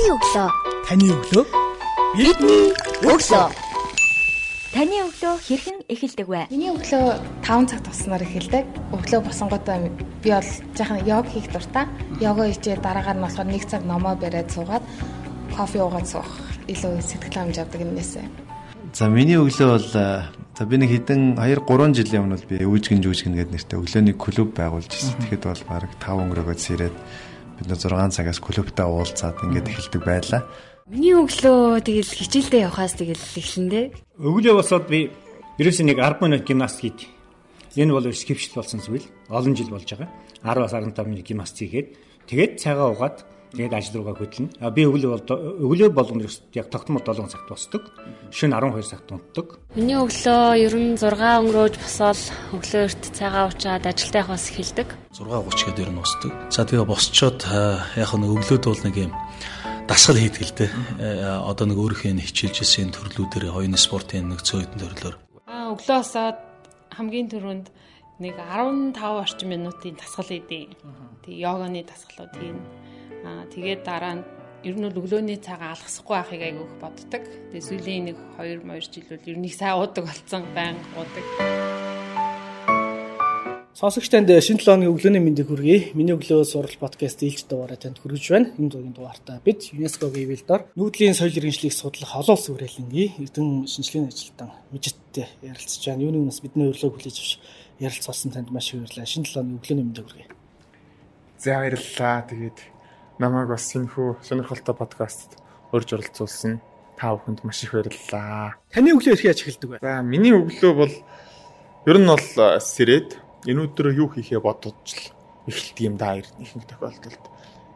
Таны өглөө. Таны өглөө. Бидний өглөө. Таны өглөө хэрхэн эхэлдэг вэ? Миний өглөө 5 цаг туснаар эхэлдэг. Өглөө босонгуудаа би бол жаахан йог хийх дуртай. Йога хийчээ дараагаар нь болохоор 1 цаг номоо бариад суугаад кофе уугаад суух илүү сэтгэл хангамж авдаг юмнээсээ. За миний өглөө бол за би нэг хэдэн 2 3 жилийн өмнө би өвжгэн жүжгэн гэдэг нэртэй өглөөний клуб байгуулж ирсэн. Тэгэхэд бол баг 5 өнгөрөөгөөс ирээд бид нэ 6 цагаас клубтаа уулзаад ингээд эхэлдэг байлаа. Миний өглөө тэгэл хичээлдээ явхаас тэгэл эхлэндээ. Өглөө босоод би ерөөсөө нэг 10 минут гимнаст хийд. Энэ бол скипшл болсон зүйл. Олон жил болж байгаа. 10-аас 15 минут гимнаст хийгээд тэгээд цагаа угаад тэгээд ажил руугаа хөдлөнө. А би өглөө бол өглөө болгоно яг тогтмол 7 цагт босдог. Шөнө 12 цагт унтдаг. Миний өглөө ер нь 6 өнгөрөөж босоод өглөө эрт цагаа уучаад ажилдаа явахаас эхэлдэг. 6:30 гээд ер нь босдог. За тэгээ босчоод яг нэг өглөөд бол нэг юм дасгал хийдэг л дээ. Одоо нэг өөрийнхөө хичээлжсэн төрлүүдээр хоёрын спортын нэг цөөхөн төрлөөр. Аа өглөө босоод хамгийн түрүүнд нэг 15 орчим минутын дасгал хийдэг. Тэг йоганы дасгалууд хийн. Аа тэгээд дараа нь ер нь өглөөний цагаа алгасахгүй байхыг айгүйх боддог. Тэгээ сүүлийн нэг 2 2 жил бол ер нь их сайн уудаг болсон, байнга уудаг. Сонсогчтанд шинэ 7 өдрийн өглөөний мэндийг хүргэе. Миний өглөө сурал подкаст ээлж дугаараа танд хүргэж байна. Энэ дугийн дугаартаа бид ЮНЕСКОгийн ивэлдор нүүдлийн соёл иргэншлийг судлах олон улс хүрээлэнгийн эрдэм шинжилгээний ажилтан мижиттэй ярилцж байна. Юуны өмнөөс бидний урилгыг хүлээж авч ярилцсан танд маш их баярлалаа. Шинэ 7 өглөөний мэндийг хүргэе. За баярлалаа. Тэгээд намайг бас сэнхүү сонирхолтой подкастт урьж оролцуулсан та бүхэнд маш их баярлалаа. Таны өглөө эрхий яаж эхэлдэг вэ? За миний өглөө бол ер нь бол сэрээд энэ өдөр юу хийхээ бодож л эхэлдэг юм да ихэнх тохиолдолд.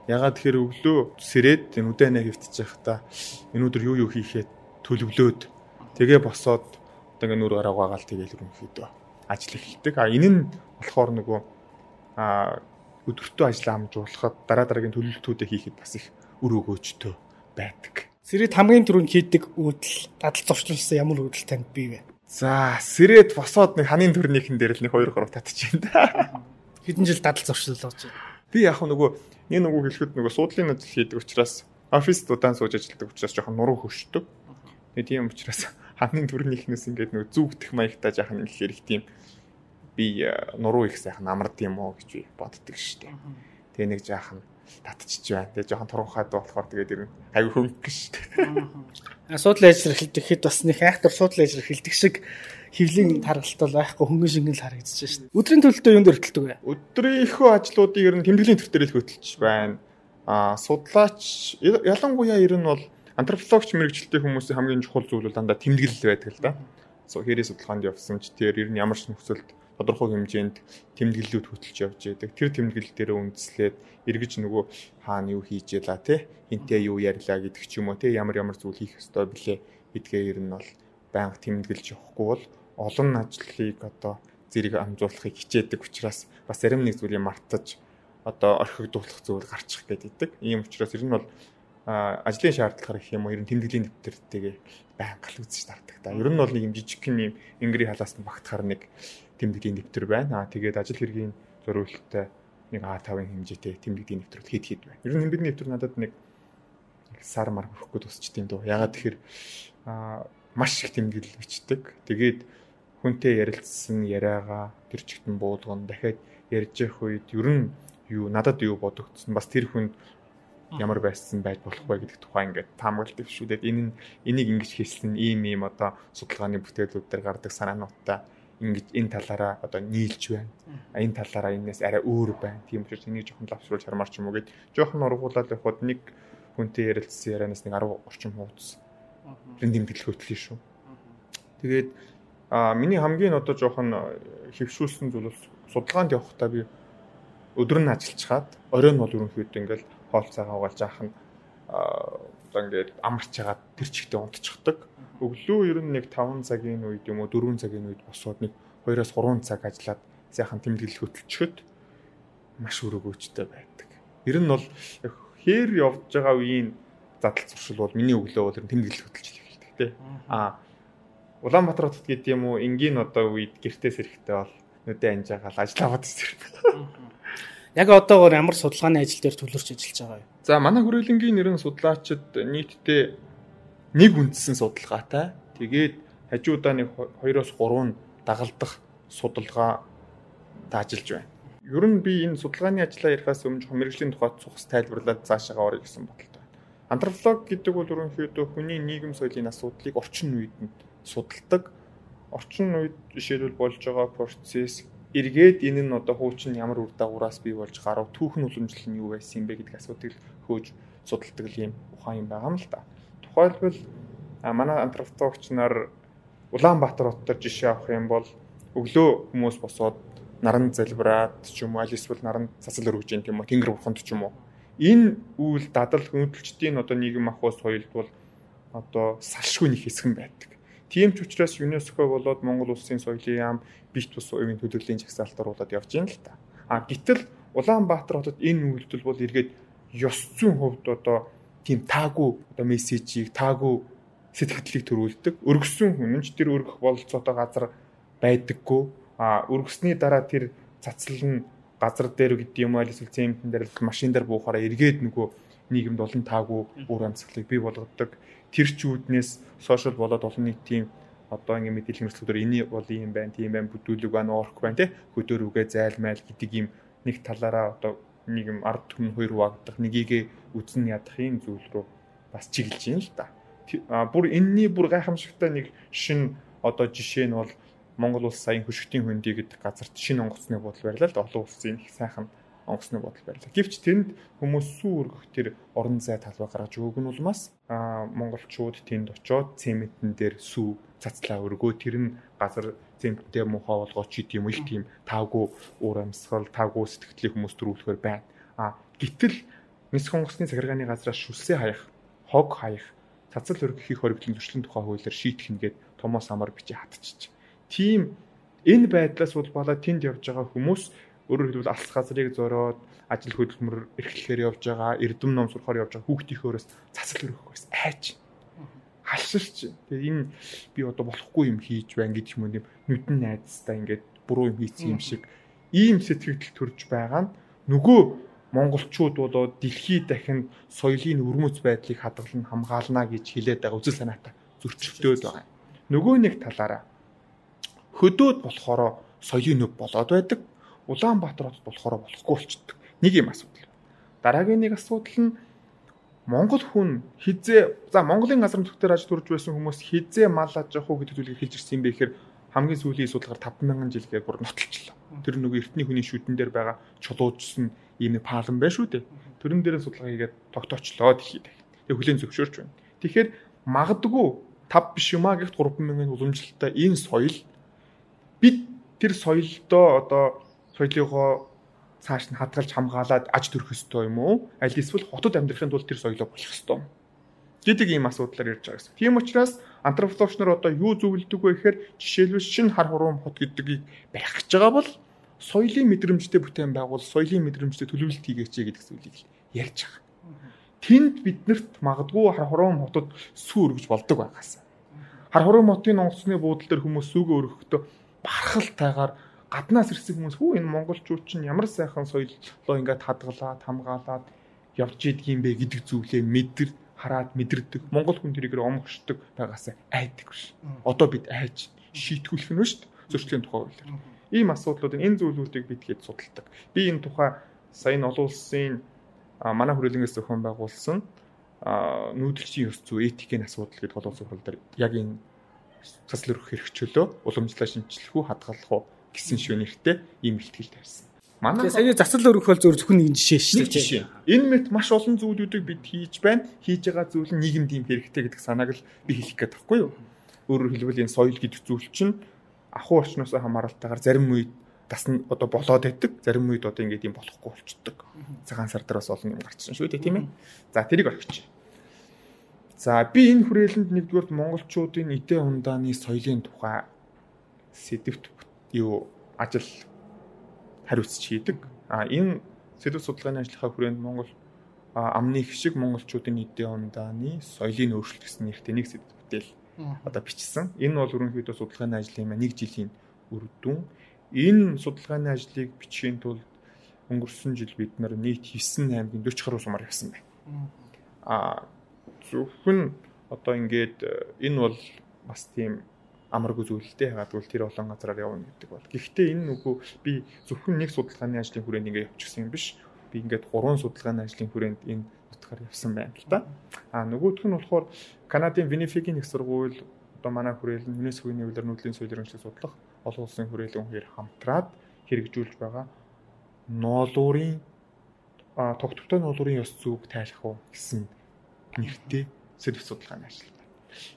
Ягаад тэгэхээр өглөө сэрээд энэ үдэнэ хөвтчих та энэ өдөр юу юу хийхээ төлөвлөөд тэгээ босоод одоо ингээ нүр гараа угаагаал тэгээл ерөнхийдөө ажил эхэлдэг. А энэ нь болохоор нөгөө а өдөртөө ажил амжуулахад дараа дараагийн төлөвлөлтүүдээ хийхэд бас их үр өгөөжтэй байдаг. Сэрээд хамгийн түрүүнд хийдэг үйлдэл дадал зуршлуулсан ямар үйлдэл танд бий вэ? За сэрээд босоод нэг ханын төрнийхэн дээр л нэг 2 3 татчих юм да. Хэдэн жил дадал зуршил болж байна. Би яг нөгөө нэг нөгөө хэлэхэд нөгөө суудлын ажил хийдэг учраас оффист удаан сууж ажилладаг учраас жоохон нуруу хөшдөг. Тэгээ тийм учраас ханын төрнийхнээс ингээд нөгөө зүгдэх маягтаа жаахан ихээр их тийм би нуруу их сайхан амард юм уу гэж боддөг штеп. Тэгээ нэг жаахан татчихж байна. Тэгээ жоохон турхаад болохоор тэгээд ер нь аюу хөнгөх штеп. Суудлын ажил эхэлдэг хэд бас нэг айхтар суудлын ажил эхэлдэг шиг хөвлийн таргалт бол байхгүй хөнгөн шингэн л харагдаж шин. Өдрийн төлөлтөө юунд өртөлдөг вэ? Өдрийнхөө ажлуудыг ер нь тэмдэглэлийн төвтөрөл хөтөлж байна. Аа судлаач ялангуяа ер нь бол антропологч мэрэгчлээ хүмүүсийн хамгийн чухал зүйл бол дандаа тэмдэглэл байдаг л да. So хэрэг судалгаанд явсан ч тэр ер нь ямар ч нөхцөлд тодорхой хэмжээнд тэмдэглэлүүд хөтөлж явж байдаг. Тэр тэмдэглэл дээр үндэслээд эргэж нөгөө хаана юу хийж ялаа те хинтээ юу ярьлаа гэдэг ч юм уу те ямар ямар зүйл хийх ёстой блэ гэдгээ ер нь бол байнга тэмдэглэж явахгүй бол олон ажлыг одоо зэрэг амжуулахыг хичээдэг учраас бас зарим нэг зүйлийг мартаж одоо орхигдуулах зүйл гарчих гэдэг. Ийм учраас ер нь бол ажлын шаардлагаар гэх юм уу ер нь тэмдэглэлийн дэвтэртэйгээ байнга гал үзэж таардаг. Да ер нь бол нэг юм жижиг юм ингэрийн халаас нь багтахаар нэг тэмдэгдийн нэвтэр байна. Аа тэгээд ажил хэргийн зориулалттай нэг А5-ын хэмжээтэй тэмдэгдийн нэвтрүүд хэд хэд байна. Ер нь тэмдэгдийн нэвтэр надад нэг сар мар хөрөхгүй тусчт юм дөө. Ягаад тэгэхээр аа маш их тэмдэглэл бичдэг. Тэгээд хүнтэй ярилцсан яриагаа тэр чигтэн буулгана. Дахиад ярьж явах үед ер нь юу надад юу бодогдсон бас тэр хүнд ямар байсан байж болох вэ гэдэг тухай ингээд таамагладаг шүү дээ. Энэ нь энийг ингэж хийсэн ийм ийм одоо судалгааны бүтээлүүд дээр гардаг санаануудтай ингэж энэ талаараа одоо нийлж байна. Энэ талаараа энэс арай өөр байна. Тийм учраас энийг жоохон лавшруулж хармаар ч юм уу гэж жоохон ургуулаад явхад нэг хүнтэй ярилцсан ярианаас нэг 10 орчим хуудас тэмдэглэл хөтлөе шүү. Тэгээд а миний хамгийн одоо жоохон хөвшүүлсэн зүйл бол судалгаанд явахдаа би өдөр нь ажиллачаад оройн бол ерөнхийдөө ингээл хоол цагаа угаалж яах нь одоо ингээд амарч хагаад тэр чигтээ унтчихдаг өглөө ер нь нэг 5 цагийн үед юм уу 4 цагийн үед босоод нэг 2-оос 3 цаг ажиллаад сайхан тэмдэглэл хөтөлчөхөд маш өрөөгөөчтэй байдаг. Ер нь бол хээр явж байгаа үеийн задал зуршил бол миний өглөө бол тэмдэглэл хөтөлж эхэлдэг тий. Аа Улаанбаатар хотод гэдэг юм уу энгийн одоо үед гэртээс эрэхтэй бол нүдэ анжаагаал ажиллаваад ирсэн. Яг одоогоор ямар судалгааны ажил дээр төлөрч ажиллаж байгаа вэ? За манай хүрээлэнгийн нэрэн судлаачид нийтдээ нэг үндсэн судалгаатай. Тэгээд хажуудаа нэг 2-оос 3 дагалдах судалгаа таажиллаж байна. Ер нь би энэ судалгааны ажлаа ярихаас өмнө мэрэгжлийн тухайд цухас тайлбарлаад цаашаа орё гэсэн бодолтой байна. Антрополог гэдэг бол ерөнхийдөө хүний нийгэм соёлын асуудлыг орчин үед нь судалдаг. Орчин үед жишээлбэл болж байгаа процесс эргээд энэ нь одоо хуучин ямар үр дагавраас бий болж гарав түүхэн уламжлал нь юу байсан юм бэ гэдэг асуудыг хөөж судалдаг юм ухаан юм байгаа юм л да. Тухайлбал манай антропологч нар Улаанбаатар хотод жишээ авах юм бол өглөө хүмүүс босоод наран залбираад ч юм уу аль эсвэл наран цацал өргөж юм тийм үү тэнгэр бурханд ч юм уу энэ үйл дадал хөндлөлтийн одоо нийгэм ахуй соёлд бол одоо салшгүй нэг хэсэг байдаг. Тийм ч учраас ЮНЕСКО болоод Монгол улсын соёлын яам бит бус уян төлөвлөлийн жагсаалт оруулаад явж байна л та. А гэтэл Улаанбаатар хотод энэ үйлдэл бол эргээд ёс зүйн хувьд одоо тийм таагүй одоо мессежийг таагүй сэтгэлдлийг төрүүлдэг. Өргөссөн хүнч тэр өргөх бололцоотой газар байдаггүй. А өргөсний дараа тэр цацлал нь газар дээр гэдэг юм аа эсвэл цементэн дээр машин дээр буухаараа эргээд нөгөө нийгэмд олон таагүй үр амьсгалыг бий болгодог тэр ч үүднээс сошиал болоод олон нийтийн одоо ингэ мэдээлэл хэрэгслүүдээр энэ бол юм байна, тийм байна, бүдүүлэг байна, орк байна те хөдөр үгээ зайлмайл гэдэг юм нэг талаараа одоо нэг юм ард түмэн хоёр хуваагдах, нёгийгэ үзнэ ядах юм зүйл рүү бас чиглэж юм л да. А бүр энэний бүр гайхамшигтай нэг шин одоо жишээ нь бол Монгол улс саяхан хөшгтийн хөндий гэдэг газарт шинэ онгоцны бодол барьлаа л олон улсын их сайхан онгоцны бодол барьлаа. Гэвч тэнд хүмүүс сүү өргөх тэр орон зай талбай гаргаж өгөөг нь улмаас а монголчууд тэнд очоод цементэн дээр сүү цацлаа өргөө тэр нь газар цементтэй муухай болгооч гэдэг юм их тийм тавгүй уур амьсгал тавгүй сэтгэлийг хүмүүс төрүүлэхээр байна. А гítэл нисэх онгоцны захиргааны газраас шүлсээ хаях, хог хаях, цацал өргөхийг хоригдлын зөрчлийн тухай хуулиар шийтгэх нэгэд томоос амар бичиж хатчих. Тийм энэ байдлаас улбалаа тэнд явж байгаа хүмүүс Өөрөөр хэлбэл алс газрыг зориод ажил хөдөлмөр эрхлэхээр явж байгаа, эрдэм ном сурахаар явж байгаа хүүхдийнхөөс цацал өргөх байсан. Айж. Халширч. Тэгээ энэ би одоо болохгүй юм хийж байна гэдэг юм уу нүдэн найзтай ингээд буруу юм хийсэн юм шиг ийм сэтгэл төрж байгаа нь нөгөө монголчууд болоо дэлхий дахинд соёлын өрмөц байдлыг хадгалан хамгаална гэж хэлээд байгаа үзэл санаатай зөрчилдөөд байгаа. Нөгөө нэг талаараа хөдөөд болохоро соёлын төв болоод байдаг. Улаанбаатар хотод болохоор болохгүй болчдөг. Нэг юм асуудал. Дараагийн нэг асуудал нь Монгол хүн хизээ за Монголын газар нутгаар аж төрж байсан хүмүүс хизээ мал аж явах уу гэдэг зүйлийг хэлж ирсэн юм бэ гэхээр хамгийн сүүлийн судалгаар 5000 жилгээр бүр нотолчлоо. Тэр нөгөө эртний хүний шүдэн дээр байгаа чулуужсан ийм нэг паалан байна шүү дээ. Тэрэн дээр судалгаа хийгээд тогтоочлоо дэлхийд. Тэг хүлэн зөвшөөрч байна. Тэгэхээр магадгүй 5 биш юм а гэхт 3000 уламжлалтай энэ соёл бид тэр соёлдоо одоо соёлынхоо цааш нь хадгалж хамгаалаад аж төрөх ёстой юм уу? Аль эсвэл хотод амьдрахын тулд тэр соёлоо болох ёстой юм. гэдэг ийм асуудлаар ярьж байгаа гэсэн. Тийм учраас антропологч нар одоо юу зөвлөдөг вэ гэхээр жишээлбэл шин хар хуруум хот гэдгийг барих гэж байгаа бол соёлын мэдрэмжтэй бүтээн байгуул, соёлын мэдрэмжтэй төлөвлөлт хийгээч гэдэг зүйлийг ярьж байгаа. Тэнд биднэрт магадгүй хар хуруум хотод сүү өргөж болдог байгаас. Хар хуруум хотын онгоцны буудлын дээр хүмүүс сүүгээ өргөхдөө бархалтайгаар гаднаас ирсэн хүмүүс хүү энэ монголчууд чинь ямар сайхан соёлоо ингээд хадгалаад хамгаалаад явж идэг юм бэ гэдэг зүйлээ мэдэр хараад мэдэрдэг. Монгол хүн тэрийг омгшдаг байгаасаа айдаг ш. Одоо бид айж шийтгүүлэх нь шүү дээ. Зөрчлийн тухай хуулиар. Ийм асуудлуудын энэ зүйлүүдийг бид хэд судалдаг. Би энэ тухай сая нь олон улсын манай хүрээлэнгээс зохион байгуулсан нүүдэлчийн ёс зүй этикийн асуудал гэдэг олон улсын хурал дээр яг энэ цаслэр өрөх хэрэгчлөө уламжлалаа шинчлэх үү хадгалах уу гэсэн шүү нэртэй ийм ихтгэл тавьсан. Манай сая засал өргөх бол зөв зөвхөн нэг жишээ шүү дээ. Энэ мэт маш олон зүйлүүдийг бид хийж байна. Хийж байгаа зүйл нь нийгэмд ийм хэрэгтэй гэдэг санааг л би хэлэх гээд байхгүй юу? Өөрөөр хэлбэл энэ соёл гэдэг зүйл чинь ахуй орчноос хамааралтайгаар зарим үед тас нь одоо болоод байдаг. Зарим үед одоо ингээд юм болохгүй болчдөг. Цагаан сар дээр бас олон юм гарчсан шүү дээ тийм ээ. За тэрийг орхич. За би энэ хүрээлэнд нэгдүгээр монголчуудын эдээ ундааны соёлын тухай сэдвт юу ажил хариуцж хийдэг. А энэ сэдв судалгааны ажлынхаа хүрээнд Монгол амны их шиг монголчуудын эдийн ундааны соёлын өөрчлөлт гэсэн нэртэй нэг сэдв бүтээл одоо бичсэн. Энэ бол ерөнхийдөө судалгааны ажлын маань нэг жилийн үр дүн. Энэ судалгааны ажлыг бичихийн тулд өнгөрсөн жил бид нар нийт 9 аймгийн 40 гаруй сумаар явсан байна. А зөвхөн одоо ингээд э, энэ бол бас тийм амаргүй зүйлтэй хаагадгүй тэр олон газараар явна гэдэг бол. Гэхдээ энэ нүгөө би зөвхөн нэг судалгааны ажлын хүрээнд ингээд явчихсан юм биш. Би ингээд гурван судалгааны ажлын хүрээнд энэ нутгаар явсан байна л да. А нөгөөх нь болохоор Канадын Winnipeg-ийн их сургууль одоо манай хүрээлэн ЮНЕСКО-гийн нэвлэр нүүдлийн соёл иргэншлиг судлах олон улсын хүрээлэн хоёр хамтраад хэрэгжүүлж байгаа ноолуурын тогтвортой ноолуурын ёс зүйг тайлах уу гэсэн нэртэй сэрв судалгааны ажил.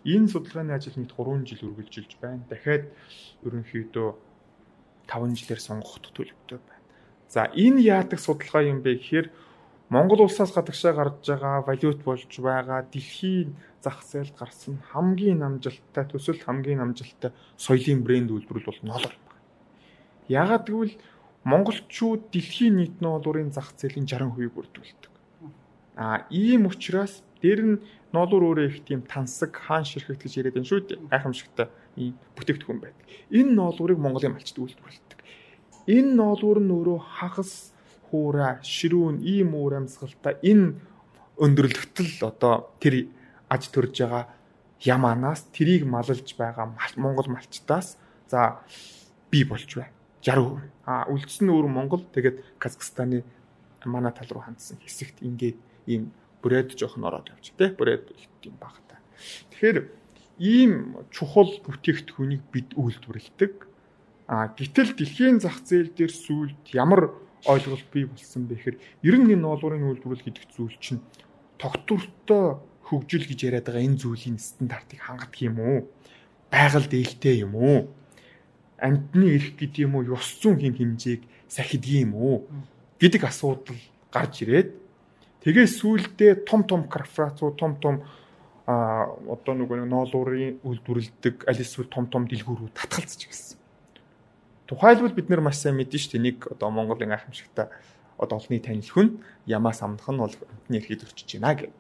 Энэ судалгааны ажил нийт 3 жил үргэлжилж байна. Дахиад ерөнхийдөө 5 жилээр сонгогдох төлөвтэй байна. За энэ яадаг судалгаа юм бэ гэхээр Монгол улсаас гадагшаа гарч байгаа валют болж байгаа дэлхийн зах зээлд гарсан хамгийн намжилттай төсөл хамгийн намжилттай соёлын брэнд үйлдвэрлэл бол ноолор байна. Яагаад гэвэл монголчууд дэлхийн нийт ноолуурын зах зээлийн 60%-ийг бүрдүүлдэг. А ийм учраас дээр нь ноолуур өөрөө их тийм тансаг хаан ширхэгт гэж яриад байна шүү дээ. Гайхамшигтай ийм бүтээгдэхүүн байдаг. Энэ ноолуурыг Монголын малчд үйлдвэрлэдэг. Энэ ноолуур нь өөрөө хагас хуура, ширүүн, ийм уур амьсгалтай энэ өндөрлөгтөл одоо тэр аж төрж байгаа ямаанаас тэрийг маллж байгаа Монгол малчтаас за бий болж байна. 60%. А үлдсэн нь өөр Монгол тэгээд Казахстаны манай тал руу хандсан хэсэгт ингээд ийм бүрээд жоохон ороод явж тэ бүрээд тийм багтаа. Тэгэхээр ийм чухал бүтээгдэхүүнийг бид үйлдвэрлэдэг. А гэтэл дэлхийн зах зээл дээр сүүлд ямар ойлголт бий болсон бэ гэхээр ер нь энэ ноолуурын үйлдвэрлэл гэдэг зүйл чинь тогтвортой хөгжил гэж яриад байгаа энэ зүйлийн стандартыг хангадаг юм уу? Байгаль дээлтэй юм уу? амтны эрх гэдэг юм уу ёс зүйн хэм хэмжээг сахидгий юм уу гэдэг асуудал гарч ирээд тэгээ сүүлдээ том том корпорацууд том том а одоо нөгөө ноолуурын үйлдвэрлэдэг аль эсвэл том том дэлгүүрүүд татгалзаж гисэн. Тухайлбал бид нар маш сайн мэдэн шүү дээ нэг одоо Монголын гайхамшигтай одоо олонний танил хүн ямаас амнах нь бол амтны эрхийг зөрчиж байна гэх.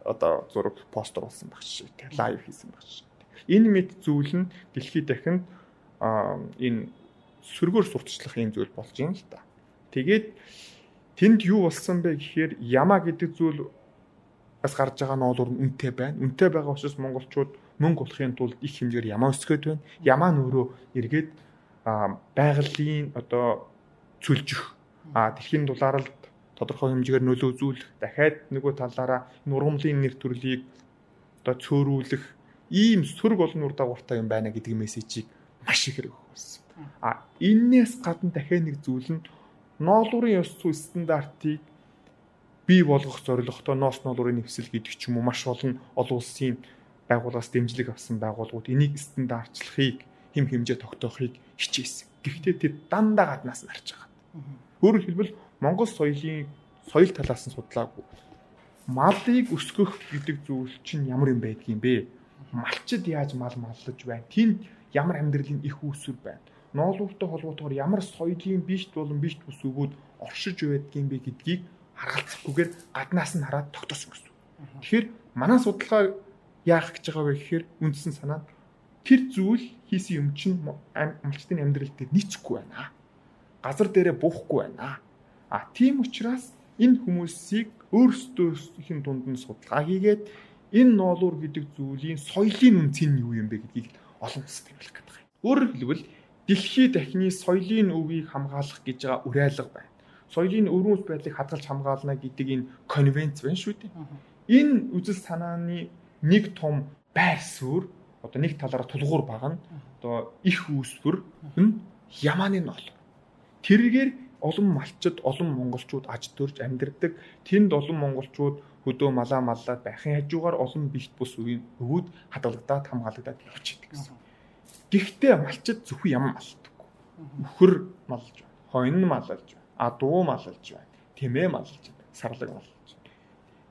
Одоо зураг постэр болсон баг шиг лайв хийсэн баг шиг. Энэ мэд зүйл нь дэлхийд дахинд энэ сөргөөр сурталчлах юм зүйл болж юм л та. Тэгээд тэнд юу болсон бэ гэхээр яма гэдэг зүйл бас гарч байгаа нь үнэтэй байна. Үнэтэй байгаа учраас монголчууд мөнгө олохын тулд их хэмжээгээр ямаа өсгöd байна. Ямаа нь өөрөө эргээд байгалийн одоо цөлжих а дэлхийн дулаалд тодорхой хэмжээгээр нөлөө үзүүлэх дахиад нөгөө талаараа нургамлын нэр төрлийг одоо цөөрүүлэх ийм сөрөг олон ур дагавартай юм байна гэдэг мессежийг маш их хэрэг болсон. А энээс гадна дахиад нэг зүйл нь ноолуурын ёс зүй стандартыг бий болгох зорилготой ноос ноолуурын нэвсэл гэдэг ч юм уу маш олон олон улсын байгууллагаас дэмжлэг авсан байгууллагууд энийг стандартчлахыг хэм хэмжээ тогтоохыг хичээсэн. Гэхдээ тэр дандаа гаднаас нь харж байгаа. Өөрөөр хэлбэл Монгол соёлын соёл талаас нь судлаагүй. Малыг өсгөх гэдэг зүйл чинь ямар юм байдгийм бэ? Малчид яаж мал маллаж байна? Тэнд ямар амьдралын их үүсвэр байна. Ноолууртай холбоотойгоор ямар соёлын бишт болон бишт бус өгөөд оршиж байдгийн бэ гэдгийг харгалзахгүйгээр гаднаас нь хараад тогтоосон гэсэн. Тэгэхээр манай судалгаа яах гэж байгаа вэ гэхээр үндсэн санаа тэр зүйл хийсэн юм чинь амлчтын амьдрал дээр нийцэхгүй байна. Газар дээрээ буухгүй байна. А тийм учраас энэ хүмүүсийг өөрсдөөсийн дунд нь судалгаа хийгээд энэ ноолуур гэдэг зүйлийн соёлын үнц нь юу юм бэ гэдгийг олон тэмүүлэх гэдэг. Өөрөөр хэлбэл дэлхийд дахны соёлын өвийг хамгаалах гэж байгаа уриалга байна. Соёлын өрөөс байдлыг хадгалж хамгаална гэдэг энэ конвенц байна шүү дээ. Энэ үзэл санааны нэг том байр суурь одоо нэг талаараа тулгуур багна. Одоо их үүсвэр нь ямааны нол. Тэргээр олон малчид, олон монголчууд аж төрж амьдардаг. Тэнд олон монголчууд хөдөө малаа маллаад байхын хажуугаар олон бэлт бус өвөд хадгалагдаад хамгаалагдаад явж идэг гэсэн. Гэхдээ малчид зөвхөн ям малдаггүй. Өхөр малж байна. Хойно малж байна. Адуу малж байна. Тэмээ малж байна. Сарлаг малж байна.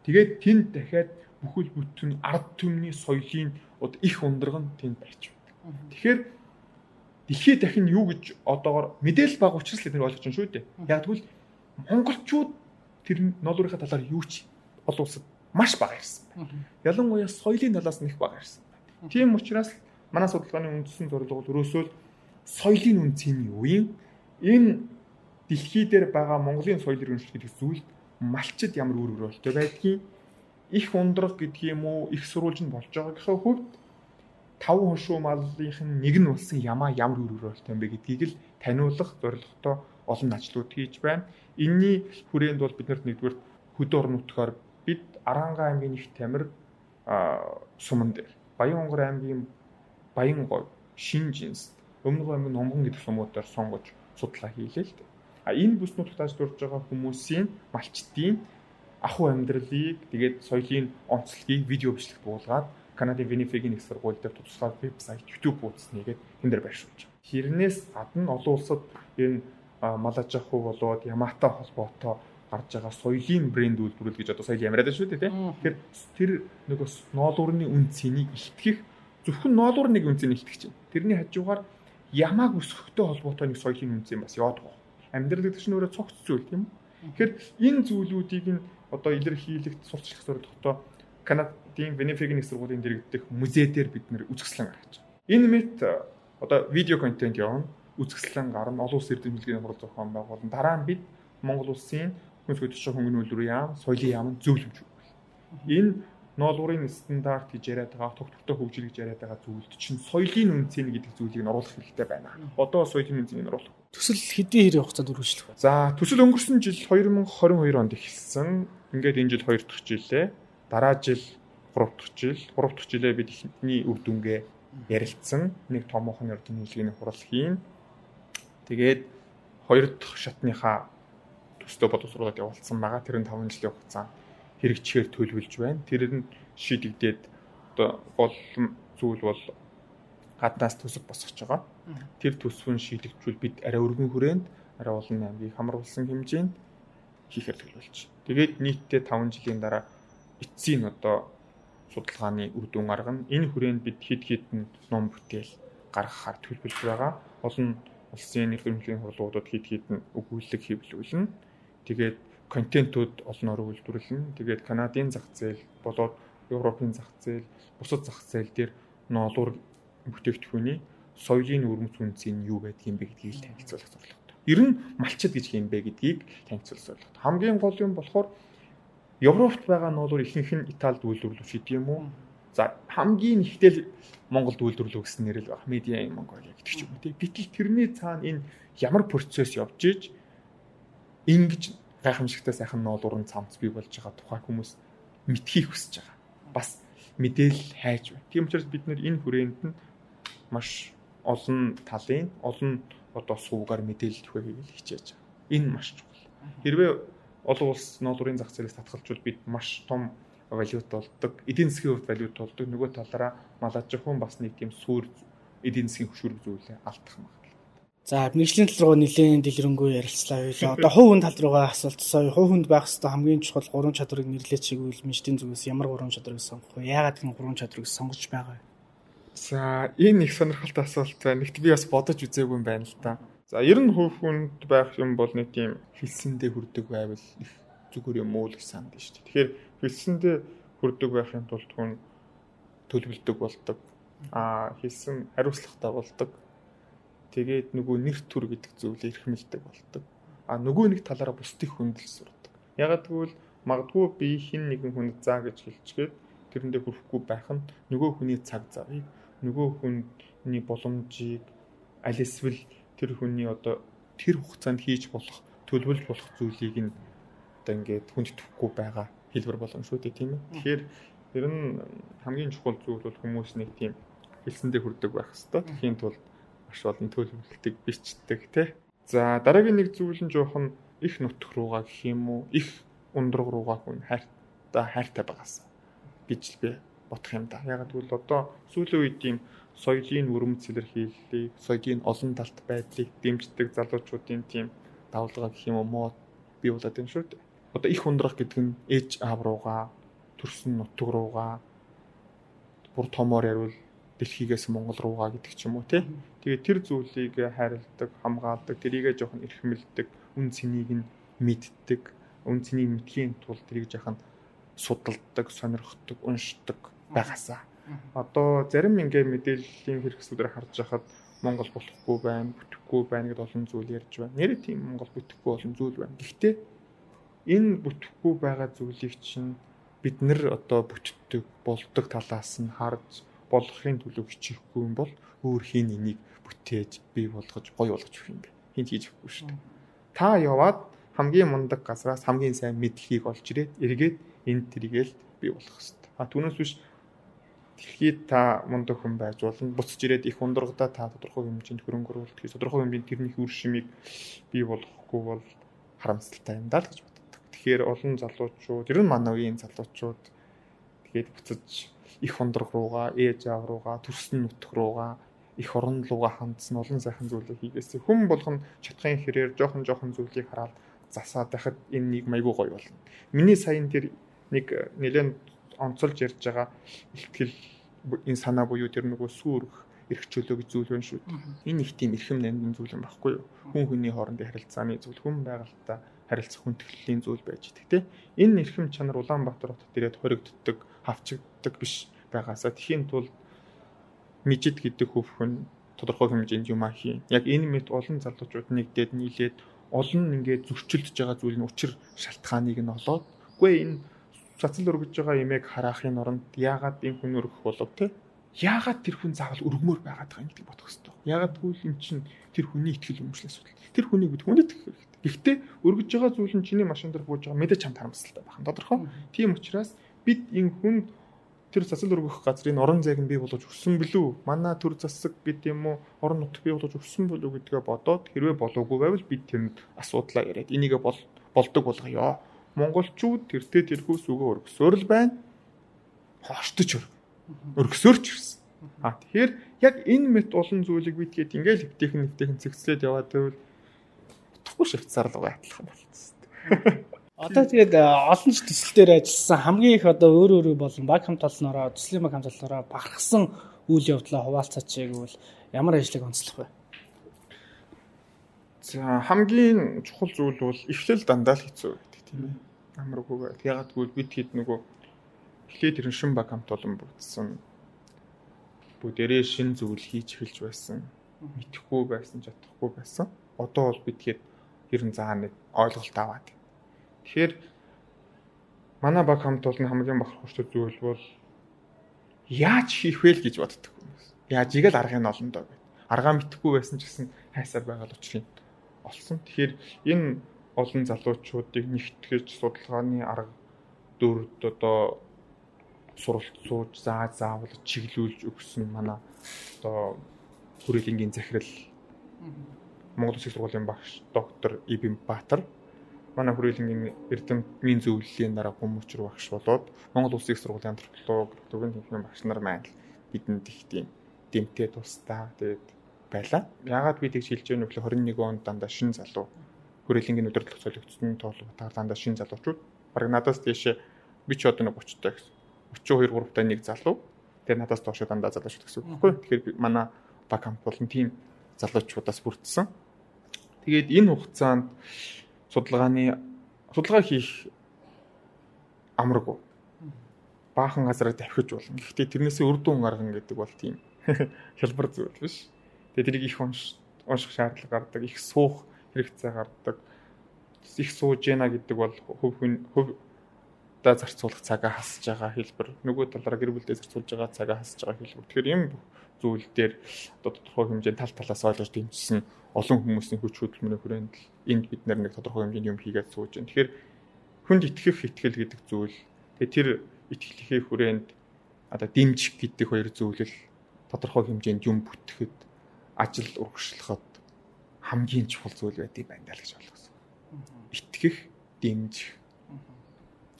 Тэгээд тэнд дахиад бүхэл бүтэн ард түмний соёлын их ундраг нь тэнд барьж байна. Тэгэхээр дэлхийд дахин юу гэж одоогор мэдээлэл баг учраас л эдгээр ойлгож байна шүү дээ. Яг тэгвэл монголчууд тэр ноолуурынхаа талаар юу ч олон улсад маш бага ирсэн байна. Ялангуяа соёлын талаас нь их бага ирсэн байна. Тийм учраас манай судалгааны үндсэн зорилго бол өрөөсөө соёлын үнцийн үеийн энэ дэлхий дээр байгаа Монголын соёл иргэншил гэдэг зүйл малчид ямар үр өгөрөлтэй байдгийг их ундрах гэдгийг юм уу их сурвалж нь болж байгаагийнхаа хувьд тав хошуу маллынх нь нэг нь болсон ямаа ямар үр өгөрөлтэй юм бэ гэдгийг л таниулах зорилготой олон ажлууд хийж байна. Энийний хүрээнд бол биднэрт нэгдүгээр хөдөө орон нутгаар бид Аранга аймгийн их тамир суман дээр Баян-Онгор аймгийн Баян-Говь, Шинжинс, Өмнөг аймгийн Номгон гэдэг сумуудаар сонгож судлаа хийлээ л дээ. А энэ бүс нутагт ажиллаж байгаа хүмүүсийн малчдын ахуй амьдралыг тэгээд соёлын онцлогийг видео бичлэгт буулгаад Канадын Winnipeg-ийн их сургууль дээр тусгай вебсайт, YouTube хуудас нэгээд энэ дээр байршуулж байгаа. Хэрнээс гадна олон улсад энэ Малажаху болоод Ямата холбоотой гарч байгаа соёлын брэнд үйлдвэрлэл гэж одоо соёл ямараад байна шүү дээ тийм. Тэгэхээр тэр нөгөө ноолуурны үн цэнийг илтгэх зөвхөн ноолуурныг үн цэнийг илтгэж байна. Тэрний хажуугаар ямааг өсгөхтэй холбоотой нэг соёлын үн цэн бас яваад байгаа. Амьдрал гэдэг чинь өөрөө цогц зүйл тийм. Тэгэхээр энэ зүйлүүдийг нь одоо илэрхийлэгт сурчлах зорилготой Канадын Winnipeg-ийн их сургуулийн дэргэдэх музей дээр бид нэр үзэсгэлэн гаргаж байгаа. Энэ мэт одоо видео контент явна үзэсгэлэн гарна олон улс эрдэм хэлгийн хурал зохион байгуулна. Дараа нь бид Монгол улсын хүнс хөдөлгөөн хөнгөн үйлдвэрийн яам, соёлын яамд зөвлөмж. Энэ ноолуурын стандарт гэж яриад байгаа, тогтвортой хөгжил гэж яриад байгаа зүйлд чинь соёлын үнцэн гэдэг зүйлийг нь оруулах хэрэгтэй байна. Одоо соёлын үнцнийг оруулах. Төсөл хэдийн хэрэг хугацаанд үргэлжлэх вэ? За, төсөл өнгөрсөн жил 2022 онд эхэлсэн. Ингээд энэ жил 2 дахь жилээ. Дараа жил 3 дахь жил, 3 дахь жилээ бид ихний үр дүнгээ ярилцсан. Нэг томоохон эрдэм хэлгийн хурал хийн. Тэгээд 2 дахь шатныхаа төстэй боловсруулаад явуулсан байгаа. Тэр нь 5 жилийн хугацаанд хэрэгжихээр төлөвлөж байна. Тэр нь шийдэгдээд одоо гол зүйл бол гаднаас төсөв босгож байгаа. Тэр төсвөн шийдэгдвэл бид арай өргөн хүрээнд арай олон аймгийг хамруулсан хэмжээнд хийхээр төлөвлөж. Тэгээд нийтдээ 5 жилийн дараа эцсийн одоо судалгааны үр дүн гаргана. Энэ хүрээнд бид хэд хэдэн ном бүтээл гаргахаар төлөвлөж байгаа. Олон улсын нийгмийн хурлуудад хэд хэдэн өгүүлэг хэвлүүлнэ. Тэгээд контентууд олноор үйлдвэрлэнэ. Тэгээд Канадын зах зээл болоод Европын зах зээл, бусад зах зээл дээр ноолуур бүтээгдэхүүний соёлын өрмөц үнцийн юу байдгийг бэ гэдгийг танилцуулах зорилготой. Ер нь малчид гэж юм бэ гэдгийг танилцуулах зорилготой. Хамгийн гол юм болохоор Европт байгаа ноолуур ихэнх нь Италид үйлдвэрлэж идэв юм уу? За хамгийн ихтэл Монголд үйлдвэрлэв гэсэн нэрэл баг. Media in Mongolia гэдэг ч юм уу. Гэтэл тэрний цаана энэ ямар процесс явж иж ингэж гайхамшигтай сайхан ноолуурын цамц бий болж байгаа тухай хүмүүс мэдхийг хүсэж байгаа. Бас мэдээлэл хайж байна. Тийм учраас бид нэр энэ хүрээнд нь маш олон талын олон одоо суугаар мэдээлэл хийгээл хичээж байгаа. Энэ маш чухал. Хэрвээ олон улс ноолуурын зах зээлээс татгалжвал бид маш том валют болдог. Эдийн засгийн хувьд валют болдог. Нөгөө талаараа малажхан бас нэг тийм сүр эдийн засгийн хөшүүрэг зүйлээ алдах юм. За мэрэгжлийн тал руу нэлээд дэлгэрэнгүй ярилцлаа байлаа. Одоо хувь хүн тал руугаа асуултсаа хувь хүнд байх хэвээр хамгийн чухал гурван чадварыг нэрлэж чигвэл мэрэгжлийн зүгээс ямар гурван чадварыг сонгох вэ? Яагаад энэ гурван чадварыг сонгож байгаа вэ? За энэ их сонирхолтой асуулт байна. Нэгт би бас бодож үзээгүй юм байна л да. За ер нь хувь хүнд байх юм бол нэг тийм хэлсэндээ хүрдэг байвал их зүгээр юм уу л гэж санд шүү дээ. Тэгэхээр хэлсэндээ хүрдэг байхын тулд хүн төлөвлөдөг болдог. Аа хэлсэн хариуцлагатай болдог Тэгээд нөгөө нэр төр гэдэг зүйлээ эрхмэлдэг болдог. А нөгөө нэг талаараа бусдыг хүндэл сурдаг. Ягаад гэвэл магадгүй би хин нэгэн хүнд заа гэж хэлчихгээд тэрэндээ хүрэхгүй байх нь нөгөө хүний цаг завыг, нөгөө хүний боломжийг аль эсвэл тэр хүний одоо тэр хугацаанд хийж болох, төлөвлөж болох зүйлийг нь одоо ингээд хүндэтгэхгүй байгаа хэлбэр боломжгүй тийм ээ. Тэгэхээр тэр нь хамгийн чухал зүйл бол хүмүүс нэг тийм хэлсэндээ хүрдэг байх хэвээр. Тэхийн тулд маш олон төлөвлөлтийг бичдэг тий. За дараагийн нэг зүйл нь жоохон их нутг руугаа гэх юм уу их ундраг руугаа хүн хайртай хайртай байгаас гэж л би бодох юм да. Яг гэвэл одоо сүүлийн үед ийм соёлын өрөмц илэрхийллийг, соёлын олон талт байдлыг дэмждэг залуучуудын тийм давлгаа гэх юм уу мод бий болоод байна шүү дээ. Одоо их ундрах гэдэг нь ээж аав руугаа, төрсөн нутг руугаа бүр томоор ярил дэлхийгээс Монгол руугаа гэдэг ч юм уу тий. Тэгээд тэр зүйлийг хайрладаг, хамгаалдаг, тэрийгэ жоохон эрхэмлдэг, үн цэнийг нь мэддэг, үн цэнийг мэдхийн тулд тэрийг жоохон судалдаг, сонирхдаг, уншдаг байгаасаа. Одоо зарим ингээ мэдээллийн хэрэгслүүдээр харж байхад Монгол болохгүй байна, бүтэхгүй байна гэдээ олон зүйл ярьж байна. Нэрээ тийм Монгол бүтэхгүй олон зүйл байна. Гэхдээ энэ бүтэхгүй байгаа зүйлийг чинь бид нэр одоо бүтдэг, болдог талаас нь харж болгохын төлөө хичээхгүй юм бол өөр хин энийг бүтээж бий болгож гоё болгож өгөх юм бэ. Хинт хийж өгөхгүй шүү дээ. Та яваад хамгийн мундаг газраас хамгийн сайн мэдлэгийг олж ирээд эргээд энд тэргээл бий болох хэрэгтэй. А түүнээс биш дэлхийд та мундаг хүн байж болно. Буцаж ирээд их ундрагдаа та тодорхой хэмжээнд хөрөнгө оруулалт хийж тодорхой хэмжээнд тэрний үр шимийг бий болгохгүй бол харамсалтай юм даа л гэж боддог. Тэгэхээр олон залуучууд, ер нь манай үеийн залуучууд тэгээд буцаж их ундрах руугаа, ээж аав руугаа, төрсөн нутг руугаа, их орон руугаа хандсан олон сайхан зүйлийг хийгээсэй. Хүн болгоно чатхын хэрээр жоохон жоохон зүйлийг хараад засаад байхад энэ нэг майгүй гоё болно. Миний саяын тэр нэг нэлээд онцолж ярьж байгаа ихтгэл энэ санаа буюу тэр нөгөө сүрх эрх чөлөө гэж зүйл байна шүү дээ. Энэ их тийм эрхэм нандин зүйл юм баггүй юу? Хүн хүний хоорондын харилцааны зүйл, хүн байгальтай харилцах хүндэтгэллийн зүйл байж идэг те. Энэ эрхэм чанар Улаанбаатар хотод ирээд хоригддаг, хавчигддаг биш байгаасаа тхийн тулд мижид гэдэг хөвхөн тодорхой хэмжээнд юм хийн. Яг энэ мэт олон залуучууд нэгдээд нийлээд олон ингээд зөрчилдөж байгаа зүйл нь учир шалтгааныг нь олоод үгүй энэ цацал өргөж байгаа имийг харахын оронд яагаад энэ хүн өргөх болов те яагаад тэр хүн заавал өргмөр байгаад байгаа юм гэдэг бодох хэрэгтэй. Яагаад гэвэл эн чинь тэр хүний ихтгэл өмчлөө асуудал. Тэр хүнийг бид хүндэт хэрэгтэй. Гэхдээ өргөж байгаа зүйл нь чиний машин дээр бууж байгаа мэдээж чамд харамсалтай байх нь тодорхой. Тийм учраас бид энэ хүнд тэр цацал өргөх газрын орон зайг нь бий болгож өгсөн бэлүү? Манай төр засаг бид юм уу орон нутг бий болгож өгсөн бэлүү гэдгээ бодоод хэрвээ болоогүй байвал бид тэнд асуудлаа яриад энийгээ бол болдог болгоё монголчууд тэртээ тэрхүү сүгөө өргөсөөр л байна. Хоштож өргөсөөр ч ирсэн. А тэгэхээр яг энэ мэт олон зүйлийг бид гээд ингээл хэвтэйхэн хэвтэйхэн цэгцлээд яваад байвал утгагүй шивцаар л байтлах юм байна. Одоо тэгээд олон ч төсөл дээр ажилласан хамгийн их одоо өөр өөр болон баг хамт олноороо төслийн баг хамт олноороо багарсан үйл явдлаа хуваалцаач гэвэл ямар ажлыг онцлох вэ? За хамгийн чухал зүйл бол эхлэл дандаа л хэцүү гэдэг тийм ээ амаргүй байт. Ягаад гэвэл бид хэд нөгөө эхлээд тэрэн шин баг хамт олон бүгдсэн бүгдээрээ шин зүйл хийж эхэлж байсан. Мэдхгүй байсан, чадахгүй байсан. Одоо бол бид хэд хэрэн заа нэг ойлголт аваад. Тэгэхээр манай баг хамт олон хамгийн бахархууштай зүйл бол яаж хийх вэ гэж боддог хүмүүс. Яаж игээл аргыг нь олно доо гэд. Аргаа мэдхгүй байсан ч гэсэн хайсаар байгаа л учраас олсон. Тэгэхээр энэ олон залуучуудыг нэгтгэж судалгааны арга дүрд одоо суралт сууж заа заавал чиглүүлж өгсөн манай одоо хүрээлэнгийн захирал Монгол Улсын сургуулийн багш доктор Ибн Баатар манай хүрээлэнгийн эрдэмтний зөвлөлийн дараа хүмүүчр багш болоод Монгол Улсын сургуулийн антрополог, төгөн тэнхимийн багш нар маань бидэнд их тийм дэмтэй тусдаа тэгээд байла. Яагаад би тэгж хэлж байгаа нөхлө 21 онд дандаа шин залуу хүрээлэнгийн өдөрлөх солигдсон тоол батаар дандаа шин залуучууд баг надаас тийш би ч одоо нэг 30 таа гэсэн. 32 3 таа нэг залуу. Тэгээ надаас доош дандаа залуучууд гэсэн үг байхгүй. Тэгэхээр манай баг хамт болон тийм залуучуудаас бүрдсэн. Тэгээд энэ хугацаанд судалгааны судалгаа хийх амаргүй. Баахан газараа давхиж болно. Гэхдээ тэрнээсээ үр дүн гаргана гэдэг бол тийм хялбар зүйл биш. Тэгээд тэрийг их унш унших шаардлага гардаг, их суух хэрэгцээ гардаг. Их сууж яана гэдэг бол хөв хөв да зарцуулах цагаа хасж байгаа хэлбэр. Нөгөө талаараа гэр бүлдээ зарцуулж байгаа цагаа хасж байгаа хэлбэр. Тэгэхээр юм зүйл дээр одоо тодорхой хэмжээнд тал талаас ойлгож дэмжсэн олон хүмүүсийн хүч хөдөлмөрийн хүрээнд л энд бид нэг тодорхой хэмжээнд юм хийгээд сууж байна. Тэгэхээр хүнд итгэх итгэл гэдэг зүйл. Тэгээ тэр итгэлийнхээ хүрээнд одоо дэмжих гэдэг хоёр зүйлэл тодорхой хэмжээнд юм бүтгэхэд ажил урагшлахад хамгийн чухал зүйл байдгийг байна л гэж ойлгосон. Итгэх, дэмжих.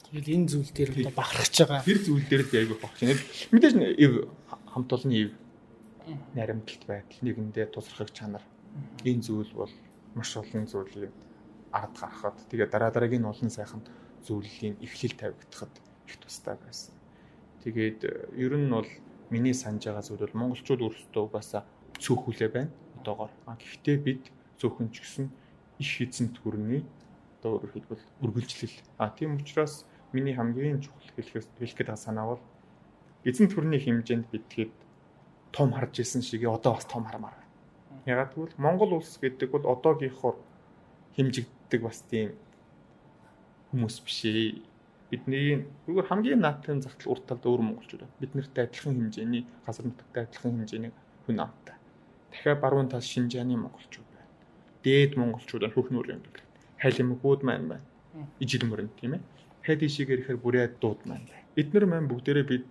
Тэгэл энэ зүйл дээр одоо бахархаж байгаа. Тэр зүйл дээр л айгүй багч. Мэдээж ив хамт олонны ив наримтлалт байдал, нэгэндээ тусрахыг чанар. Энэ зүйл бол маш олон зүйлийг ард гаргахад тэгээ дараа дараагийн олон сайхан зүйлийн эхлэл тавигдахад их тустай байсан. Тэгээд ер нь бол миний санаж байгаа зүйл бол монголчууд өөрсдөө угаасаа цөөхүүлээ байна одоогоор. А гэхдээ бид зөөхөн ч гэсэн иш хийцэн төрний одоо өөрөөр хэлбэл үргэлжлэл. А тийм учраас миний хамгийн чухал хэлэх хэлэх гэдэг санаа бол эзэн төрний хэмжээнд бидгээд том харж ирсэн шигээ одоо бас том хармаар байна. Ягаад гэвэл Монгол улс гэдэг бол одоогийнхоор хэмжигддэг бас тийм хүмүүс биш ээ. Бидний зүгээр хамгийн наадтын зах урт талд өөр монголчууд байна. Бид нартай адилхан хэмжээний газар нутагтай адилхан хэмжээний хүн амтай. Дахиад баруун тал Шинжааны монголчууд байна. Дээд монголчууд хөхнөр юм байна. Халимгууд маань байна. Ижил мөрөнд тийм ээ. Хэд ишигээр ихээр бүрээ дууд маань байна. Эднэр маань бүгдээрээ бид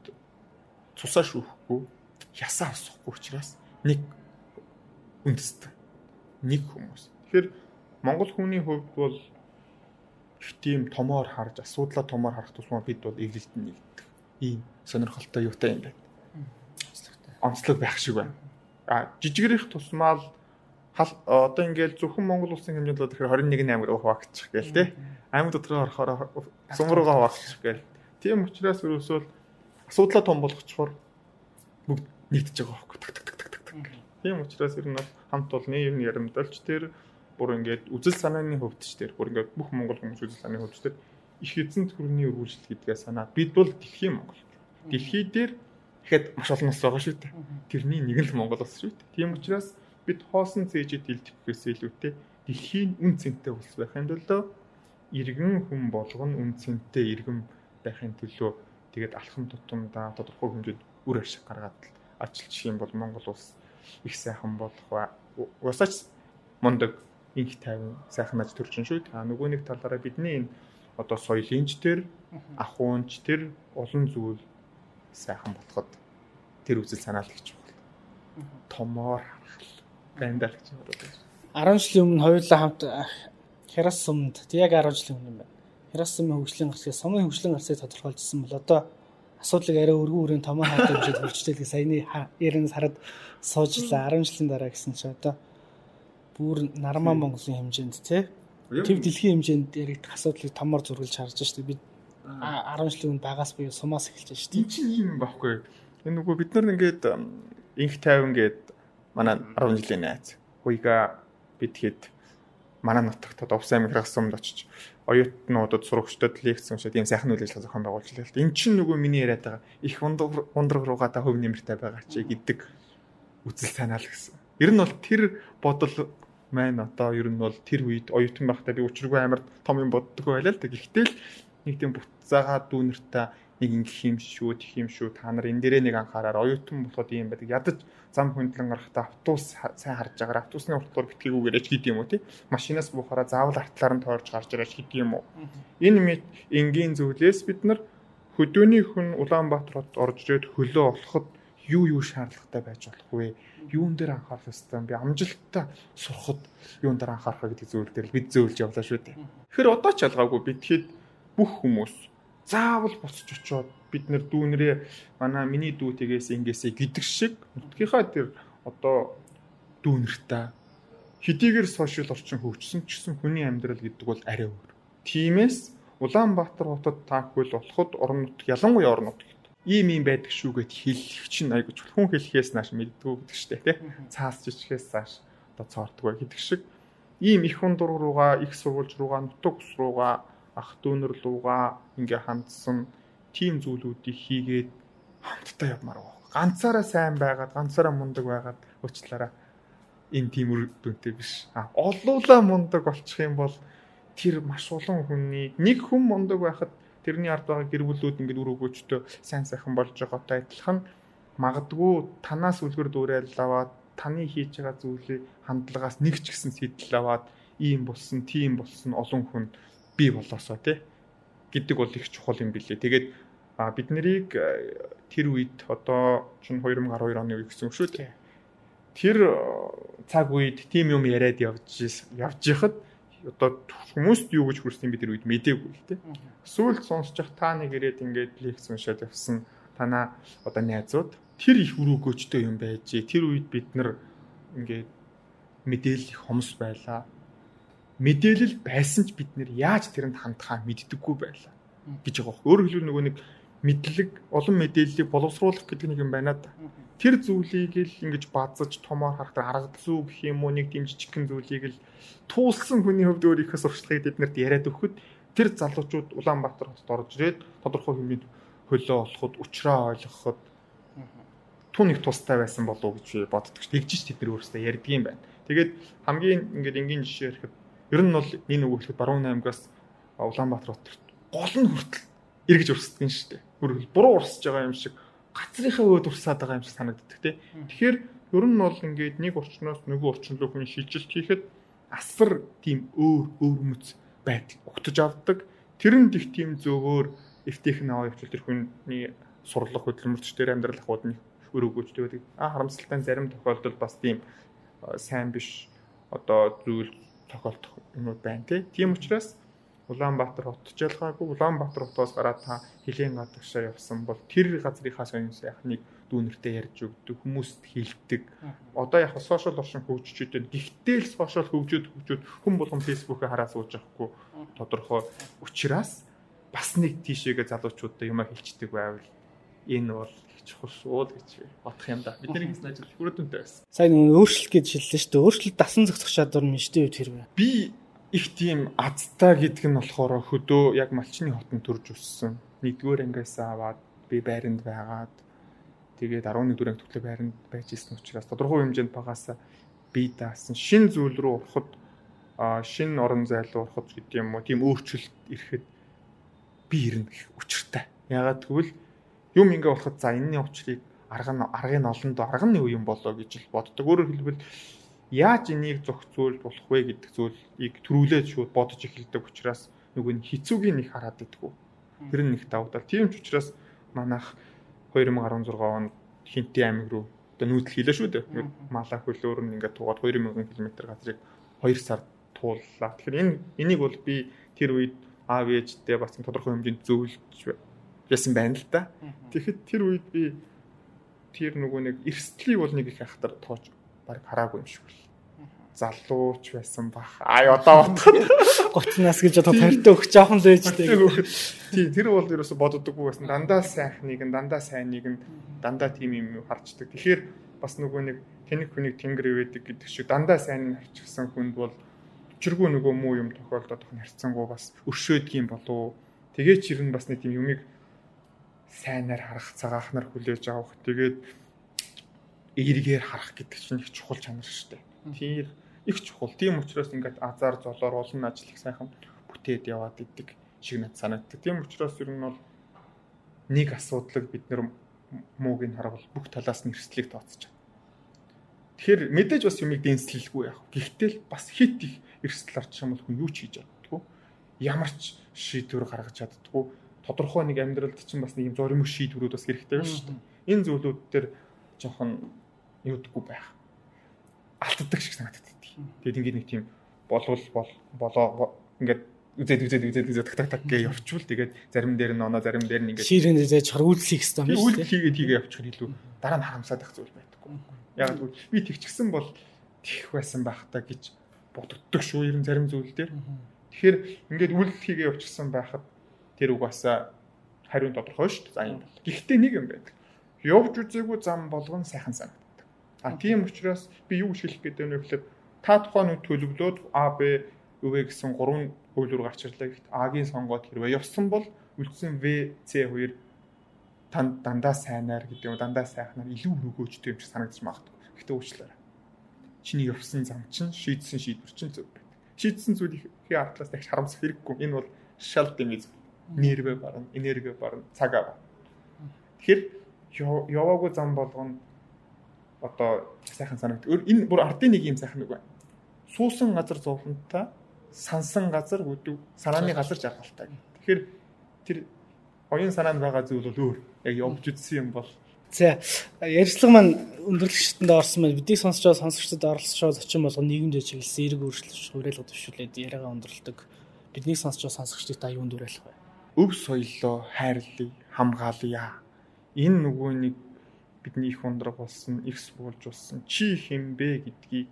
цусаа шүүхгүй, ясаа усахгүй учраас нэг үндэстэн. Нэг хүмүүс. Тэгэхээр Монгол хүний хувьд бол их тийм томоор харж асуудлаа томоор харах тусмаа бид бол эглэлтэнд нэгддэг. Ийм сонирхолтой юутай юм байна. Онцлог байх шиг байна. А жижигэрэх тусмаа л одоо ингээл зөвхөн Монгол улсын хэмжээнд бол тэгэхээр 21 аймаг хуваагдчих гээл те. Аймаг дотор орохоор сум руугаа хуваагдчих гээл. Тийм учраас ерөөсөө асуудлаа том болгочхоор бүгд нэгдэж байгаа байхгүй. Тийм учраас ер нь бол хамт олны ер нь ярамдалч тэр бүр ингээд үзэл санааны хөвдөч төр бүр ингээд бүх монгол хүмүүс үзэл санааны хөвдөч төр их эзэн төрний үргэлжлэл гэдгээ санаа бид бол дэлхийн монгол. Дэлхий дээр ихэд маш олон улс байгаа шүү дээ. Тэрний нэг л монгол улс шүү дээ. Тийм учраас бид хоосон цээжид илтгэхээс илүүтэй дэлхийн үн цэнтэй улс байхын тулд иргэн хүн болгоно үн цэнтэй иргэн байхын төлөө тэгээд алхам тутамдаа тодорхой хэмжээнд үр ашиг гаргаад ажилчих юм бол Монгол улс их сайхан болох ба усаач мундаг инх тайван сайхан аж төрчин шүү. А нөгөө нэг талаараа бидний энэ одоо соёлынч төр ахуунч төр олон зүйл сайхан болоход тэр үзэл санаал гэж байна. Томоор харах бандал гэж байна. 10 жилийн өмнө хоёулаа хамт Херас сумд яг 10 жилийн өмнө байна. Херас сумын хөгжлийн гарцыг сумын хөгжлийн гарцыг тодорхойлжсэн бол одоо асуудлыг арай өргөн үрийн томоо хаатай хэмжээд хурцлээ саяны яринаас хараад суужлаа 10 жилийн дараа гэсэн чи одоо бүр нармаа Монголын хэмжээнд тий. Тэв дэлхийн хэмжээнд яригдах асуудлыг томор зургалж харж штэ бид 10 жилийн өмнө багаас буюу сумаас эхэлж штэ. Энд чинь юм баггүй. Энэ нөгөө бид нар ингээд инх тайван гээд манай 10 жилийн найз. Хуйга бид хэд манай нутагт Увс аймаг хасамд очиж оюутнуудад сурагчдад лекц уншаад ийм сайхан үйл ажиллагаа зохион байгуулж байлаа. Эн чинь нөгөө миний яриад байгаа их ундраг руугаа та хөв нэмэртэй байгаа чи гэдэг үзэл санаа л гэсэн. Ер нь бол тэр бодол маань одоо ер нь бол тэр үед оюутан байхдаа би учиргүй амар том юм боддгоо байлаа л да. Гэхдээ л нэг тийм буцаагаа дүүнэртээ нэг ингэх юм шүү, тэх юм шүү. Та нар энэ дээрээ нэг анхаараар оюутан болоход юм байдаг. Ядаж зам хөндлөн гарахтаа автобус сайн харж байгаа. Автобусны уртлуур битгийгүйгээр ч гэдэг юм уу тий. Машинаас буухаараа заавал артлаар нь тойрж гарч ирэж гэдэг юм уу. Энэ мэд энгийн зүйлээс бид нар хөдөөний хүн Улаанбаатарт орж ирээд хөлөө олоход юу юу шаардлагатай байж болох вэ? Юун дээр анхаарах ёстой юм бэ? Амжилттай сурахад юун дээр анхаарах гэдэг зүйл дээр бид зөөлж явлаа шүү дээ. Тэгэхээр одоо ч ялгаагүй бид хэд бүх хүмүүс заавал буцаж очиод бид нэр дүүнрээ манай миний дүү тгээс ингэсэй гэдэг шиг нутгийнхаа тэр одоо дүүнэртээ хэдийгээр сошиал орчин хөгжсөн ч гэсэн хүний амьдрал гэдэг бол арай өөр. Тимээс Улаанбаатар хотод таахгүй л болоход орон нутг ялангуяа орон нутг ийм юм байдаг шүү гэд хэлэх чинь айгуу хүн хэлхээс нааш мэддгүү гэдэг штэ тий. Цаас жижигээс цааш одоо цоортгүй гэдэг шиг ийм их хүн дур руугаа их сургууль руугаа нутаг ус руугаа ах дүүнэр руугаа ингээ хандсан тийм зүйлүүдийг хийгээд хамтдаа явмаар байна. Ганцаараа сайн байгаад ганцаараа мундаг байгаад уучлаарай энэ тийм үр дүнтэй биш. А олуулаа мундаг болчих юм бол тэр маш олон хүний нэг хүн мундаг байхад тэрний ард байгаа гэр бүлүүд ингээд үр өгөөчтэй сайн сайхан болж байгаатай адилхан магадгүй танаас үлгэр дуурайл аваад таны хийж байгаа зүйлийг хандлагаас нэг ч гэсэн сэтэл аваад ийм болсон, тийм болсон олон хүн бий болоосоо тий гэдэг бол их чухал юм билээ. Тэгээд бид нарыг тэр үед одоо чинь 2012 оны үе гэсэн шүү дээ. Тэр цаг үед тийм юм яриад явж явж яхад одоо хүмүүст юу гэж хүрсэн бид нар үед мдээгүй л тий. Сүүлд сонсож явах та нэг ирээд ингээд лекц уншаад явсан танаа одоо найзууд тэр их өрөөгөөчтэй юм байж тэр үед бид нар ингээд мэдээлэл их хомс байлаа. Мэдээлэл байсан ч бид нэр яаж тэрэнд хандхаа мэддэггүй байлаа гэж байгаа. Өөрөөр хэлбэл нөгөө нэг мэдлэг олон мэдээллийг боловсруулах гэдэг нэг юм байна да. Тэр зүйлийг л ингэж базаж томоор харахад арга зүй гэх юм уу нэг тийм жижигхэн зүйлийг л туулсан хүний хувьд өөрийнхөө сурчлагыг эднэрт яриад өгөхөд тэр залуучууд Улаанбаатар хотод орж ирээд тодорхой хэмжээнд хөлөө олоход, учраа ойлгоход тун их тустай байсан болов уу гэж боддог ш. Тэгж ч тэд нар өөрсдөө ярьдаг юм байна. Тэгээд хамгийн ингээд энгийн жишээ ярихад ер нь бол энэ хэлэхэд баруун аймгаас Улаанбаатар хотод гол нь хүртэл эргэж урсдаг шүү дээ. Бүр буруу урсж байгаа юм шиг гацрынхаа өөд урсаад байгаа юм шиг санагддаг тий. Тэгэхээр ер нь бол ингээд нэг орчноос нөгөө орчин руу хүн шилжилт хийхэд асар тийм өөр өөр мэц байдаг. Угтаж авдаг. Тэрэнд их тийм зөөгөөр эвтэх наваа явуул тэр хүний сурлах хөдөлмөрч дээр амьдрал ахуйд нь өрөөгөөч тэгээд а харамсалтай зарим тохиолдолд бас тийм сайн биш одоо зүйл тохиолдох юмуд байна тийм учраас Улаанбаатар хот ч ялгаагүй. Улаанбаатар хотоос гараад та хилийн гадагшаа явсан бол тэр газрынхаа соён сайхныг дүүнэртэй ярьж өгдөг хүмүүст хилдэг. Одоо яг сошиал орчин хөгжиж идэв. Гэхдээ л сошиал хөгжөөд хөгжөөд хүн болгон фэйсбүүкээ хараа сууж явахгүй. Тодорхой учраас бас нэг тийшээгээ залуучуудаа юмаа хэлцдэг байвал энэ бол чухал шүү л гэж бодох юм да. Бидний хийсэн ажил хүрээдүнтэй байсан. Сайн өөрчлөлт гэж хэллээ шүү дээ. Өөрчлөлт дасан зохицох чадвар нь юу тэр вэ? Би их тийм азтай гэдэг нь болохоор хөдөө яг малчны хотод төрж өссөн. Нэгдүгээр ангиас аваад би байранд байгаад тэгээд 11 дөрөв анги төрлөө байранд байж исэн учраас тодорхой хэмжээнд багасаа би даасан шин зүйл рүү ороход шин орон зай руу ороход гэдэг юм уу тийм өөрчлөлт ирэхэд би ирнэ гэх учиртай. Ягаад гэвэл юм ингээ болоход за энэний учрыг арга нь аргыг нь олонд арга нь юу юм болоо гэж л боддог. Өөрөөр хэлбэл яаж энийг зохицуул болох вэ гэдэг зүйлийг төрүүлээд шууд бодож эхэлдэг учраас нөгөө нь хэцүүгийн нэг хараад идэггүй. Тэр нь их давтал. Тийм ч учраас манайх 2016 онд Хинти аймаг руу одоо нүүдэл хийлээ шүү дээ. Малаа хөлөөр нь ингээд тугаад 2000 км газрыг 2 сард тууллаа. Тэгэхээр энэ энийг бол би тэр үед аав ээжтэй бас тодорхой хэмжээнд зөвлөж байсан байна л да. Тэгэхэд тэр үед би тэр нөгөө нэг эрсдлийг бол нэг их ахтар тоож баг хараагүй юм шиг л. Залууч байсан бах. Ай одоо бодоход 30-наас гэж одоо тарьтай өгч жоохон л ээжтэй. Тийм тэр бол ерөөсө боддоггүй байсан. Дандаа сайхныг нь дандаа сайныг нь дандаа тийм юм харчдаг. Тэгэхээр бас нөгөө нэг тэнэг хүнийг тэнгэр ивэдэг гэдэг шиг дандаа сайн нь харчихсан хүнд бол өчргөө нөгөө муу юм тохиолдоод харцсангуу бас өршөөдөг юм болов. Тэгээ ч ирэн бас нэг тийм юмыг сайнаар харах, цагаахнаар хүлээж авах, тэгээд эргээр харах гэдэг чинь их чухал чанар шүү дээ. Тэр их чухал. Тийм учраас ингээд азар золоор олон ажил их сайхан бүтээд яваад идэг шиг надад санагддаг. Тийм учраас ер нь бол нэг асуудлыг бид нэр мууг нь харвал бүх талаас нь эрсдлийг тооцож байна. Тэгэхээр мэдээж бас юмыг дэнслэлгүй яах. Гэхдээ л бас хит их эрсдэл орчих юм бол хүн юу ч хийж чаддгүй. Ямар ч шийдвэр гаргаж чаддгүй тодорхой нэг амьдралд чинь бас нэг юм зоримог шийдвэрүүд бас хэрэгтэй байна шүү дээ. Энэ зүйлүүд төр жоохон юудаггүй байх. Алтддаг шиг санагдаад байдаг. Тэгээд ингээд нэг тийм болвол бол болоо ингээд үзээд үзээд үзээд үзээд так так так гэж явчвал тэгээд зарим дээр нь оноо зарим дээр нь ингээд ширэн дээр чар үйлчлэх хэрэгтэй юм шүү дээ. Үйлчлэгээд хийгээ явчих илүү дараа нь харамсаад байх зүйл байдаггүй. Яг л би тэгчихсэн бол тих байсан байх та гэж бодогддог шүү ер нь зарим зүйл дээр. Тэгэхээр ингээд үйлдэл хийгээ явчихсан байхад тэр үг бас хариун тодорхой шүү дээ. За юм бол. Гэхдээ нэг юм байдаг. Явж үзээгүй зам болгон сайхан санагддаг. А тийм учраас би юу хэлэх гээд байна вэ гэхээр та тухайн үе төлөвлөөд А Б өвөө гэсэн гурван хөвлөр гарч ирлээ гэхэд А-гийн сонгоод хэрвээ явсан бол үлдсэн В С хоёр танд дандаа сайнаар гэдэг юм дандаа сайхнаар илүү өргөөжтэй юм шиг санагдаж магадгүй. Гэхдээ уучлаарай. Чиний явсан зам чинь шийдсэн шийдвэр чинь зөв байдаг. Шийдсэн зүйлийг артлаас дахиж харамсах хэрэггүй. Энэ бол шал дэмий зүйл нервэ барна, энерги барна, цаг аваа. Тэгэхээр яваагүй зам болгоно одоо сайхан санагд. Энэ бүр ардын нэг юм сайхан үг байна. Суусан газар зовлонтой, сансан газар өдөв, санааны газар жаргалтай. Тэгэхээр тэр оюун санаанд байгаа зүйл бол өөр. Яг явж үзсэн юм бол За ярьцлага маань өндөрлөгчдөнд орсон маань бидний сонсч байгаа сонсогчдод оролцож зочин болгон нийгэмд чиглэсэн эрг өөрчлөлт хуурайлгад төвшүүлээд яриагаа өндөрлөдөг. Бидний сонсч байгаа сонсогчдод уриалах вэ? Өв соёлоо хайрлая, хамгаалъя. Энэ нөгөө нэг бидний их ундраг болсон, их суулж болсон чи хэмбэ гэдгийг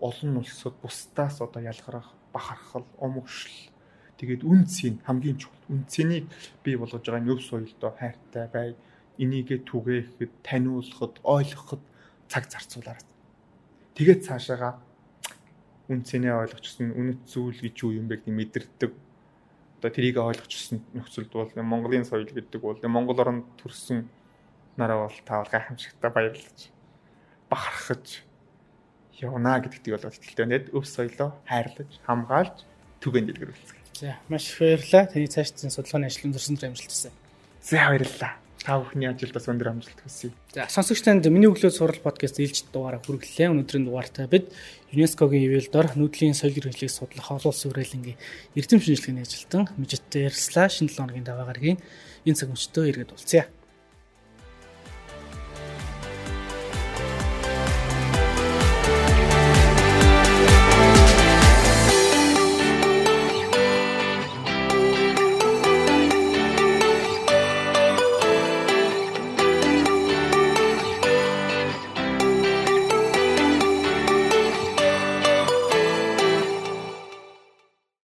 олон улсад бусдаас одоо ялгарах, бахархал, омгшил тэгээд үнцийн хамгийн чухал үнцнийг бий болгож байгаа нь өв соёлдоо хайртай бай. Энийгээ түгээхэд, таниулахад, ойлгоход цаг зарцуулаарай. Тэгээд цаашаага үнцэнээ ойлгочихсон үнэт зүйл гэж юу юм бэ гэдгийг мэдэрдэг одоо трийг ойлгочихсон нөхцөлд бол Монголын соёл гэдэг бол Монгол оронд төрсэн нараа бол таавал гайхамшигтай баярлаж бахархаж явна гэдэгтийг бол итгэлтэй нэд өв соёлоо хайрлаж хамгаалж түгээн дэлгэрүүлсэн. За маш их баярлалаа. Таны цаашдын судалгааны ажил өндрсөн амжилт хүсье. За баярлалаа. Та бүхний ажилд бас өндөр амжилт хүсье. За сонсогч танд миний өглөө сурал подкаст ээлжид дугаараа хүргэлээ. Өнөөдрийн дугаартай бид ЮНЕСКОгийн ивэлдор нүүдлийн соёл иргэншлийг судлах олон улсын хүрээлэнгийн эрдэм шинжилгээний ажилтан Мижит Эрслаа шинэ 7 хоногийн даваа гарагийн энэ цаг мөчтөө иргэд уулзъя.